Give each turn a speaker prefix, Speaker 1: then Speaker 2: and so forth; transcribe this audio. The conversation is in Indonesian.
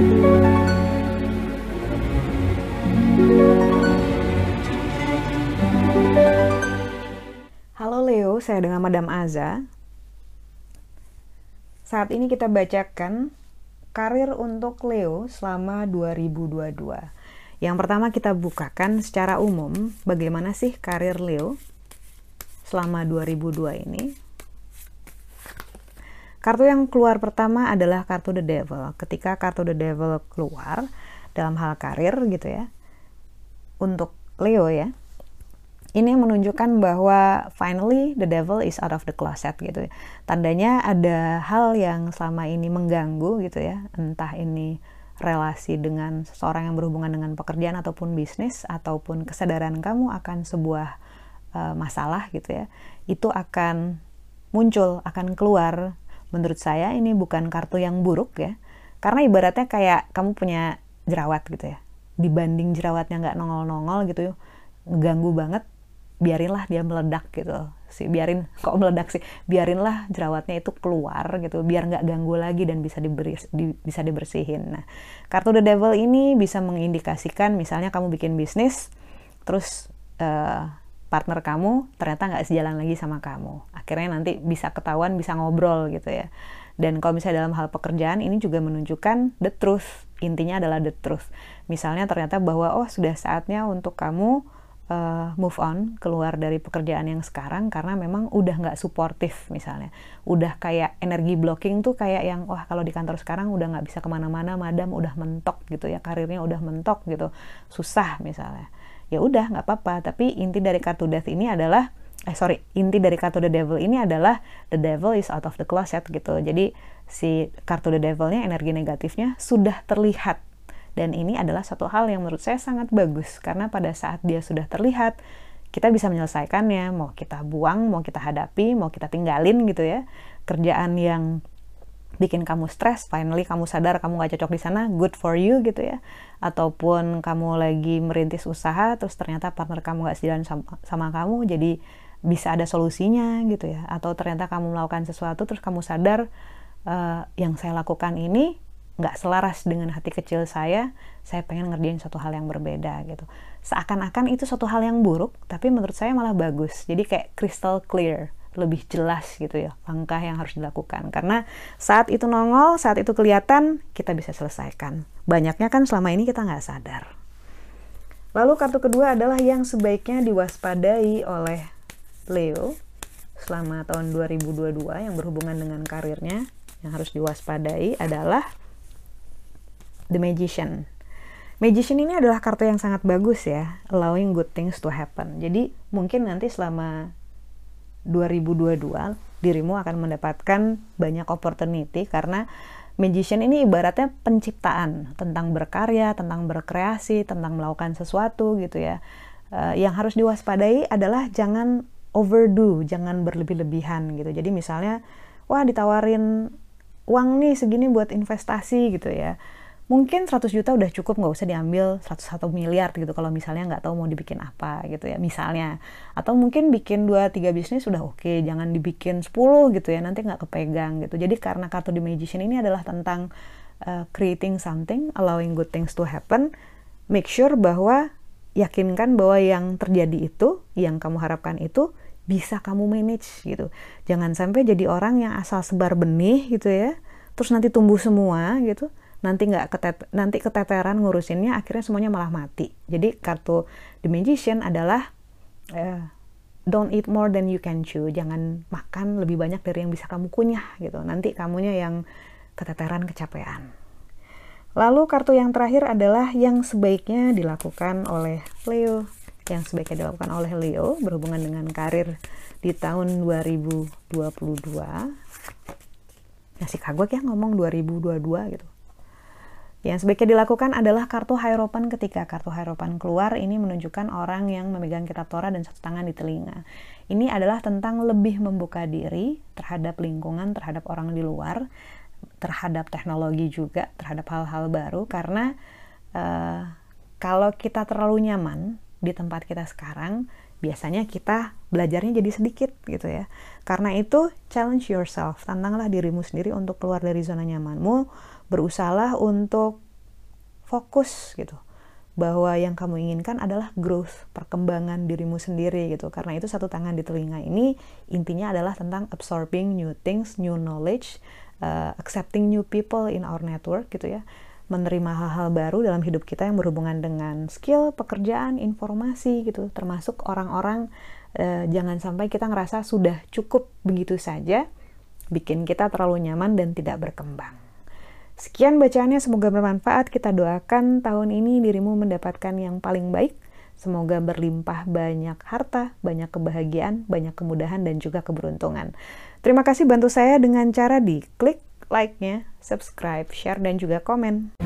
Speaker 1: Halo Leo, saya dengan Madam Aza. Saat ini kita bacakan karir untuk Leo selama 2022. Yang pertama kita bukakan secara umum bagaimana sih karir Leo selama 2002 ini. Kartu yang keluar pertama adalah kartu The Devil. Ketika kartu The Devil keluar dalam hal karir gitu ya, untuk Leo ya, ini menunjukkan bahwa finally the devil is out of the closet gitu ya. Tandanya ada hal yang selama ini mengganggu gitu ya, entah ini relasi dengan seseorang yang berhubungan dengan pekerjaan ataupun bisnis ataupun kesadaran kamu akan sebuah uh, masalah gitu ya. Itu akan muncul, akan keluar. Menurut saya ini bukan kartu yang buruk ya. Karena ibaratnya kayak kamu punya jerawat gitu ya. Dibanding jerawatnya nggak nongol-nongol gitu, ganggu banget biarinlah dia meledak gitu sih biarin kok meledak sih biarinlah jerawatnya itu keluar gitu biar nggak ganggu lagi dan bisa diberi di, bisa dibersihin nah kartu the devil ini bisa mengindikasikan misalnya kamu bikin bisnis terus uh, partner kamu ternyata nggak sejalan lagi sama kamu. Akhirnya nanti bisa ketahuan bisa ngobrol gitu ya. Dan kalau misalnya dalam hal pekerjaan ini juga menunjukkan the truth. Intinya adalah the truth. Misalnya ternyata bahwa oh sudah saatnya untuk kamu uh, move on keluar dari pekerjaan yang sekarang karena memang udah nggak suportif misalnya. Udah kayak energi blocking tuh kayak yang wah kalau di kantor sekarang udah nggak bisa ke mana-mana madam udah mentok gitu ya. Karirnya udah mentok gitu. Susah misalnya ya udah nggak apa-apa. Tapi inti dari kartu death ini adalah eh sorry inti dari kartu the devil ini adalah the devil is out of the closet gitu. Jadi si kartu the devilnya energi negatifnya sudah terlihat. Dan ini adalah satu hal yang menurut saya sangat bagus. Karena pada saat dia sudah terlihat kita bisa menyelesaikannya, mau kita buang, mau kita hadapi, mau kita tinggalin gitu ya. Kerjaan yang bikin kamu stres, finally kamu sadar kamu gak cocok di sana, good for you gitu ya. Ataupun kamu lagi merintis usaha, terus ternyata partner kamu gak sejalan sama, sama kamu, jadi bisa ada solusinya gitu ya. Atau ternyata kamu melakukan sesuatu, terus kamu sadar uh, yang saya lakukan ini nggak selaras dengan hati kecil saya, saya pengen ngerjain satu hal yang berbeda gitu. Seakan-akan itu satu hal yang buruk, tapi menurut saya malah bagus. Jadi kayak crystal clear, lebih jelas gitu ya langkah yang harus dilakukan. Karena saat itu nongol, saat itu kelihatan, kita bisa selesaikan. Banyaknya kan selama ini kita nggak sadar. Lalu kartu kedua adalah yang sebaiknya diwaspadai oleh Leo selama tahun 2022 yang berhubungan dengan karirnya yang harus diwaspadai adalah The Magician. Magician ini adalah kartu yang sangat bagus ya, allowing good things to happen. Jadi mungkin nanti selama 2022 dirimu akan mendapatkan banyak opportunity karena magician ini ibaratnya penciptaan tentang berkarya, tentang berkreasi, tentang melakukan sesuatu gitu ya. Uh, yang harus diwaspadai adalah jangan overdo, jangan berlebih-lebihan gitu. Jadi misalnya, wah ditawarin uang nih segini buat investasi gitu ya mungkin 100 juta udah cukup nggak usah diambil 101 miliar gitu kalau misalnya nggak tahu mau dibikin apa gitu ya misalnya. Atau mungkin bikin 2-3 bisnis sudah oke okay, jangan dibikin 10 gitu ya nanti nggak kepegang gitu. Jadi karena kartu The Magician ini adalah tentang uh, creating something allowing good things to happen make sure bahwa yakinkan bahwa yang terjadi itu yang kamu harapkan itu bisa kamu manage gitu. Jangan sampai jadi orang yang asal sebar benih gitu ya terus nanti tumbuh semua gitu nanti nggak ketet nanti keteteran ngurusinnya akhirnya semuanya malah mati. Jadi kartu the magician adalah uh, don't eat more than you can chew. Jangan makan lebih banyak dari yang bisa kamu kunyah gitu. Nanti kamunya yang keteteran kecapean. Lalu kartu yang terakhir adalah yang sebaiknya dilakukan oleh Leo. Yang sebaiknya dilakukan oleh Leo berhubungan dengan karir di tahun 2022 masih kagok ya ngomong 2022 gitu yang sebaiknya dilakukan adalah kartu hierophant ketika kartu hierophant keluar ini menunjukkan orang yang memegang kitab Torah dan satu tangan di telinga. Ini adalah tentang lebih membuka diri terhadap lingkungan, terhadap orang di luar, terhadap teknologi juga, terhadap hal-hal baru karena uh, kalau kita terlalu nyaman di tempat kita sekarang, biasanya kita belajarnya jadi sedikit gitu ya. Karena itu challenge yourself, tantanglah dirimu sendiri untuk keluar dari zona nyamanmu berusahalah untuk fokus gitu bahwa yang kamu inginkan adalah growth, perkembangan dirimu sendiri gitu. Karena itu satu tangan di telinga ini intinya adalah tentang absorbing new things, new knowledge, uh, accepting new people in our network gitu ya. Menerima hal-hal baru dalam hidup kita yang berhubungan dengan skill, pekerjaan, informasi gitu. Termasuk orang-orang uh, jangan sampai kita ngerasa sudah cukup begitu saja, bikin kita terlalu nyaman dan tidak berkembang. Sekian bacaannya, semoga bermanfaat. Kita doakan tahun ini dirimu mendapatkan yang paling baik. Semoga berlimpah banyak harta, banyak kebahagiaan, banyak kemudahan, dan juga keberuntungan. Terima kasih bantu saya dengan cara di klik like-nya, subscribe, share, dan juga komen.